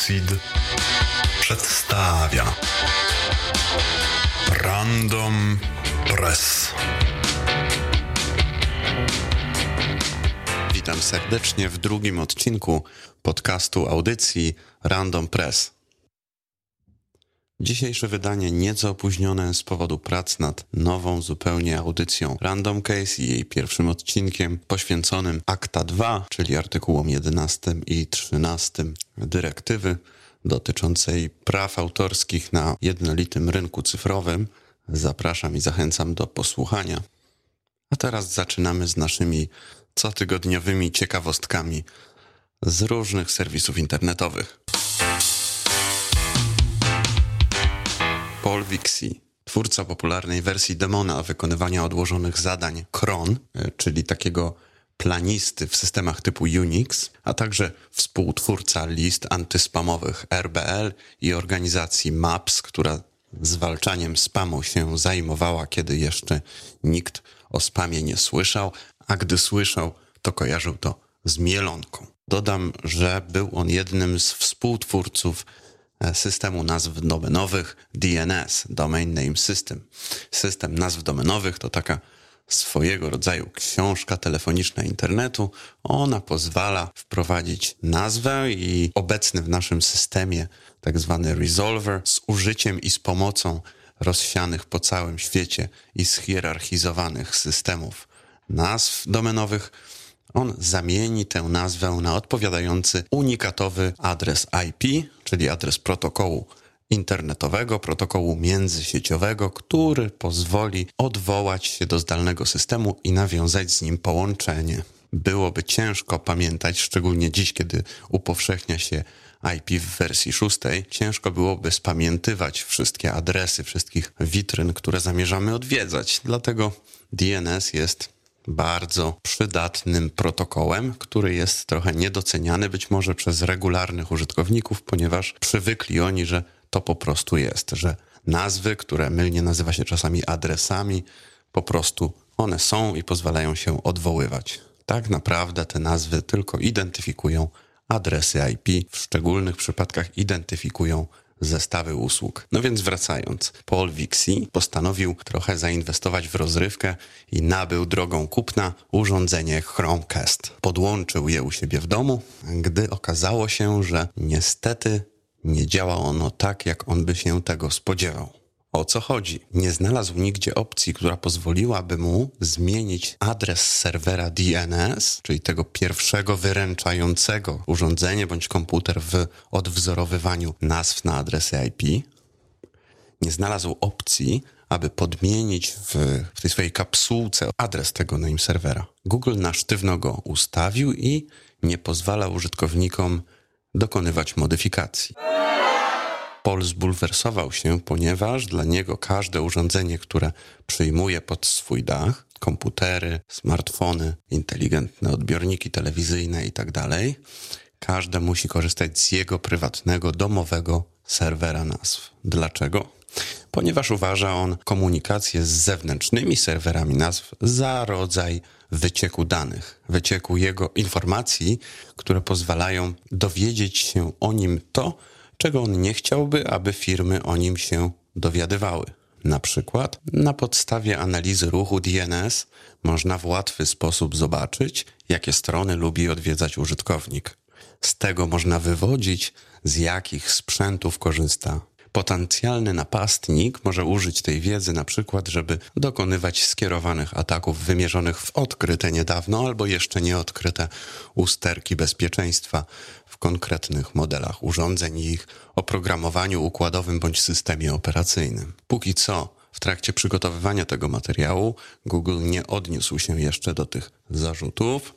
Seed przedstawia Random Press. Witam serdecznie w drugim odcinku podcastu audycji Random Press. Dzisiejsze wydanie nieco opóźnione z powodu prac nad nową zupełnie audycją Random Case i jej pierwszym odcinkiem poświęconym Akta 2, czyli artykułom 11 i 13 dyrektywy dotyczącej praw autorskich na jednolitym rynku cyfrowym. Zapraszam i zachęcam do posłuchania. A teraz zaczynamy z naszymi cotygodniowymi ciekawostkami z różnych serwisów internetowych. Paul Vixie, twórca popularnej wersji demona wykonywania odłożonych zadań Cron, e, czyli takiego planisty w systemach typu Unix, a także współtwórca list antyspamowych RBL i organizacji MAPS, która zwalczaniem spamu się zajmowała, kiedy jeszcze nikt o spamie nie słyszał, a gdy słyszał, to kojarzył to z mielonką. Dodam, że był on jednym z współtwórców systemu nazw domenowych DNS, Domain Name System. System nazw domenowych to taka swojego rodzaju książka telefoniczna internetu. Ona pozwala wprowadzić nazwę i obecny w naszym systemie tak zwany resolver z użyciem i z pomocą rozsianych po całym świecie i schierarchizowanych systemów nazw domenowych, on zamieni tę nazwę na odpowiadający unikatowy adres IP, czyli adres protokołu internetowego, protokołu międzysieciowego, który pozwoli odwołać się do zdalnego systemu i nawiązać z nim połączenie. Byłoby ciężko pamiętać, szczególnie dziś, kiedy upowszechnia się IP w wersji szóstej, ciężko byłoby spamiętywać wszystkie adresy wszystkich witryn, które zamierzamy odwiedzać. Dlatego DNS jest bardzo przydatnym protokołem, który jest trochę niedoceniany być może przez regularnych użytkowników, ponieważ przywykli oni, że to po prostu jest, że nazwy, które mylnie nazywa się czasami adresami, po prostu one są i pozwalają się odwoływać. Tak naprawdę te nazwy tylko identyfikują adresy IP, w szczególnych przypadkach identyfikują zestawy usług. No więc wracając, Paul Vixie postanowił trochę zainwestować w rozrywkę i nabył drogą kupna urządzenie Chromecast. Podłączył je u siebie w domu, gdy okazało się, że niestety nie działa ono tak, jak on by się tego spodziewał. O co chodzi? Nie znalazł nigdzie opcji, która pozwoliłaby mu zmienić adres serwera DNS, czyli tego pierwszego wyręczającego urządzenie bądź komputer w odwzorowywaniu nazw na adresy IP. Nie znalazł opcji, aby podmienić w, w tej swojej kapsułce adres tego name serwera. Google na sztywno go ustawił i nie pozwala użytkownikom dokonywać modyfikacji. Paul zbulwersował się, ponieważ dla niego każde urządzenie, które przyjmuje pod swój dach, komputery, smartfony, inteligentne odbiorniki telewizyjne itd., tak każde musi korzystać z jego prywatnego, domowego serwera nazw. Dlaczego? Ponieważ uważa on komunikację z zewnętrznymi serwerami nazw za rodzaj wycieku danych, wycieku jego informacji, które pozwalają dowiedzieć się o nim to, czego on nie chciałby, aby firmy o nim się dowiadywały. Na przykład na podstawie analizy ruchu DNS można w łatwy sposób zobaczyć, jakie strony lubi odwiedzać użytkownik. Z tego można wywodzić, z jakich sprzętów korzysta Potencjalny napastnik może użyć tej wiedzy na przykład, żeby dokonywać skierowanych ataków wymierzonych w odkryte niedawno albo jeszcze nieodkryte usterki bezpieczeństwa konkretnych modelach urządzeń i ich oprogramowaniu układowym bądź systemie operacyjnym. Póki co, w trakcie przygotowywania tego materiału Google nie odniósł się jeszcze do tych zarzutów.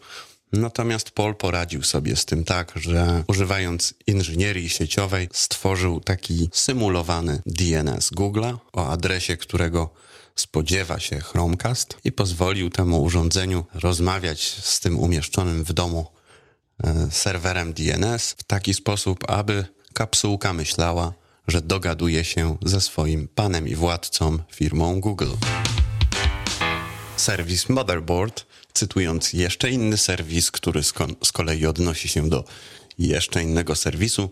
Natomiast Paul poradził sobie z tym tak, że używając inżynierii sieciowej stworzył taki symulowany DNS Google'a o adresie, którego spodziewa się Chromecast i pozwolił temu urządzeniu rozmawiać z tym umieszczonym w domu serwerem DNS w taki sposób, aby kapsułka myślała, że dogaduje się ze swoim panem i władcą firmą Google. Serwis Motherboard cytując jeszcze inny serwis, który z kolei odnosi się do jeszcze innego serwisu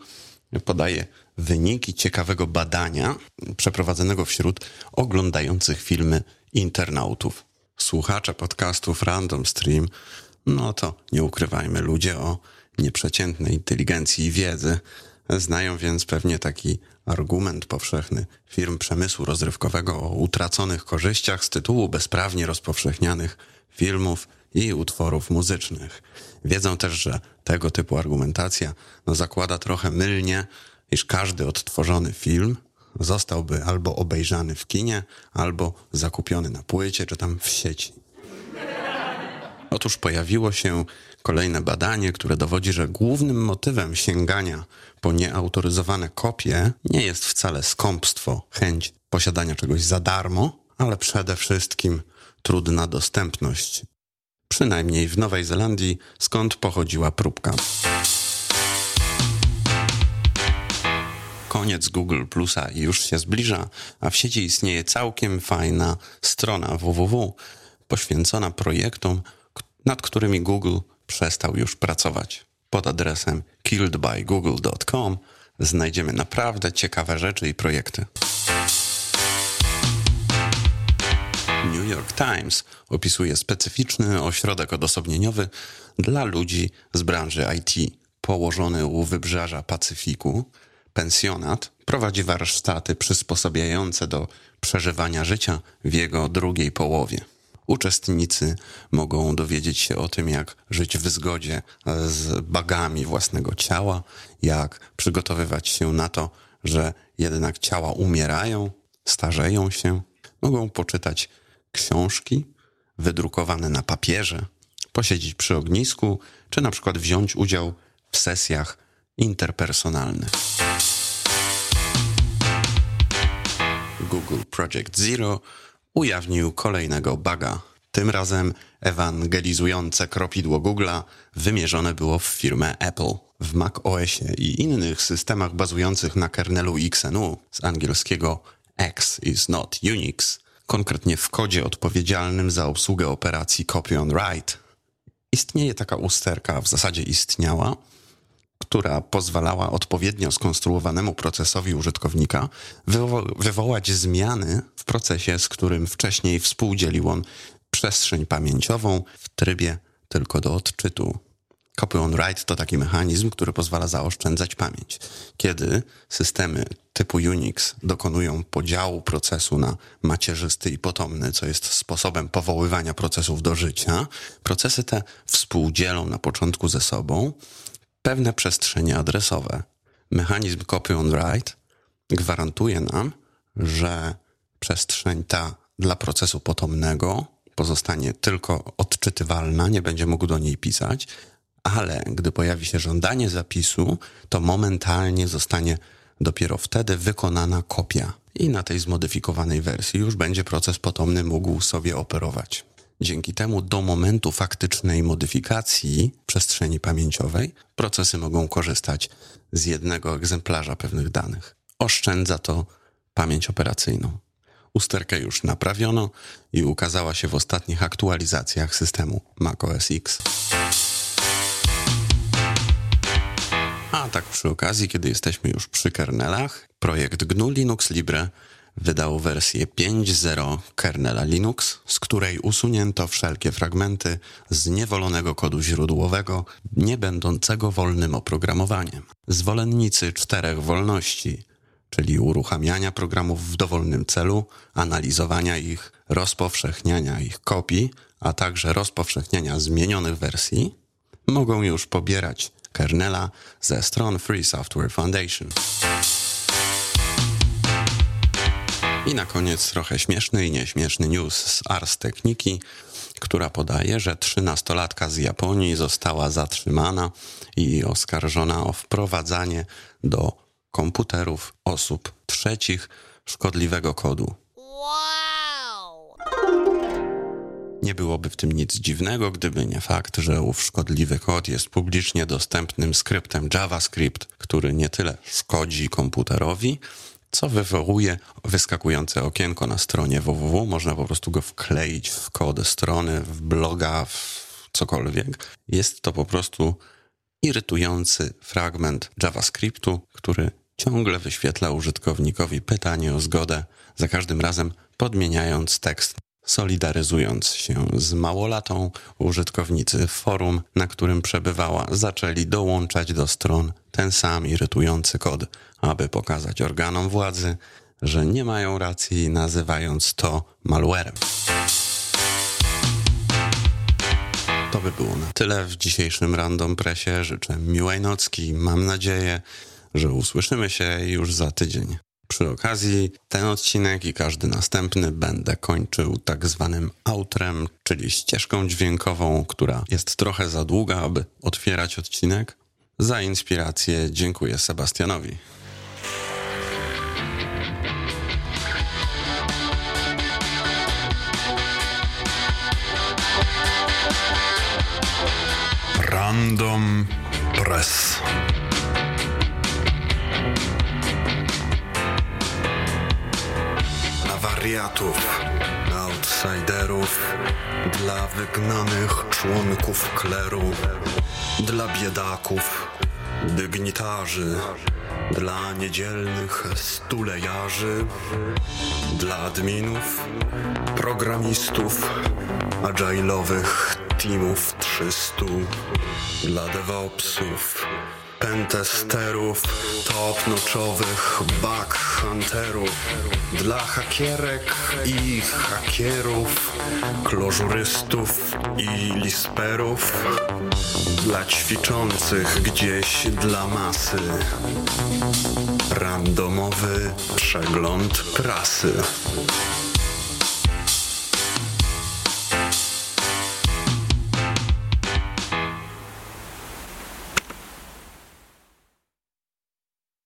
podaje wyniki ciekawego badania przeprowadzonego wśród oglądających filmy internautów. Słuchacze podcastów Random Stream, no to nie ukrywajmy, ludzie o nieprzeciętnej inteligencji i wiedzy. Znają więc pewnie taki argument powszechny firm przemysłu rozrywkowego o utraconych korzyściach z tytułu bezprawnie rozpowszechnianych filmów i utworów muzycznych. Wiedzą też, że tego typu argumentacja no, zakłada trochę mylnie, iż każdy odtworzony film zostałby albo obejrzany w kinie, albo zakupiony na płycie, czy tam w sieci. Otóż pojawiło się kolejne badanie, które dowodzi, że głównym motywem sięgania po nieautoryzowane kopie nie jest wcale skąpstwo, chęć posiadania czegoś za darmo, ale przede wszystkim trudna dostępność. Przynajmniej w Nowej Zelandii, skąd pochodziła próbka. Koniec Google Plusa już się zbliża, a w sieci istnieje całkiem fajna strona www poświęcona projektom, nad którymi Google przestał już pracować. Pod adresem killedbygoogle.com znajdziemy naprawdę ciekawe rzeczy i projekty. New York Times opisuje specyficzny ośrodek odosobnieniowy dla ludzi z branży IT, położony u wybrzeża Pacyfiku. Pensjonat prowadzi warsztaty przysposabiające do przeżywania życia w jego drugiej połowie. Uczestnicy mogą dowiedzieć się o tym, jak żyć w zgodzie z bagami własnego ciała, jak przygotowywać się na to, że jednak ciała umierają, starzeją się. Mogą poczytać książki wydrukowane na papierze, posiedzieć przy ognisku, czy na przykład wziąć udział w sesjach interpersonalnych. Google Project Zero ujawnił kolejnego buga. Tym razem ewangelizujące kropidło Google'a wymierzone było w firmę Apple. W Mac OSie i innych systemach bazujących na kernelu XNU z angielskiego X is not Unix, konkretnie w kodzie odpowiedzialnym za obsługę operacji copy on write, istnieje taka usterka, w zasadzie istniała, która pozwalała odpowiednio skonstruowanemu procesowi użytkownika wywo wywołać zmiany w procesie, z którym wcześniej współdzielił on przestrzeń pamięciową w trybie tylko do odczytu. Copy on write to taki mechanizm, który pozwala zaoszczędzać pamięć. Kiedy systemy typu Unix dokonują podziału procesu na macierzysty i potomny, co jest sposobem powoływania procesów do życia, procesy te współdzielą na początku ze sobą pewne przestrzenie adresowe. Mechanizm copy on write gwarantuje nam, że przestrzeń ta dla procesu potomnego pozostanie tylko odczytywalna, nie będzie mógł do niej pisać, ale gdy pojawi się żądanie zapisu, to momentalnie zostanie dopiero wtedy wykonana kopia. I na tej zmodyfikowanej wersji już będzie proces potomny mógł sobie operować. Dzięki temu do momentu faktycznej modyfikacji przestrzeni pamięciowej procesy mogą korzystać z jednego egzemplarza pewnych danych. Oszczędza to pamięć operacyjną. Usterkę już naprawiono i ukazała się w ostatnich aktualizacjach systemu macOS X. A tak przy okazji, kiedy jesteśmy już przy kernelach, projekt GNU Linux Libre wydał wersję 5.0 kernela Linux, z której usunięto wszelkie fragmenty zniewolonego kodu źródłowego, nie będącego wolnym oprogramowaniem. Zwolennicy czterech wolności, czyli uruchamiania programów w dowolnym celu, analizowania ich, rozpowszechniania ich kopii, a także rozpowszechniania zmienionych wersji, mogą już pobierać kernela ze stron Free Software Foundation. I na koniec trochę śmieszny i nieśmieszny news z Ars Techniki, która podaje, że trzynastolatka z Japonii została zatrzymana i oskarżona o wprowadzanie do komputerów osób trzecich szkodliwego kodu. Wow! Nie byłoby w tym nic dziwnego, gdyby nie fakt, że ów szkodliwy kod jest publicznie dostępnym skryptem JavaScript, który nie tyle szkodzi komputerowi, co wywołuje wyskakujące okienko na stronie www. Można po prostu go wkleić w kod strony, w bloga, w cokolwiek. Jest to po prostu irytujący fragment JavaScriptu, który ciągle wyświetla użytkownikowi pytanie o zgodę, za każdym razem podmieniając tekst. Solidaryzując się z małolatą, użytkownicy forum, na którym przebywała, zaczęli dołączać do stron ten sam irytujący kod, aby pokazać organom władzy, że nie mają racji, nazywając to malwarem. To by było na tyle w dzisiejszym Random Pressie. Życzę miłej nocki. Mam nadzieję, że usłyszymy się już za tydzień. Przy okazji ten odcinek i każdy następny będę kończył tak zwanym outrem, czyli ścieżką dźwiękową, która jest trochę za długa, aby otwierać odcinek. Za inspirację dziękuję Sebastianowi. Random Press. Wariatów, outsiderów, dla wygnanych członków kleru, dla biedaków, dygnitarzy, dla niedzielnych stulejarzy, dla adminów, programistów, agile'owych teamów 300, dla DevOpsów, pentesterów, top-notchowych bug hunterów, dla hakierek i hakierów, klożurystów i lisperów, dla ćwiczących gdzieś dla masy. Randomowy przegląd prasy.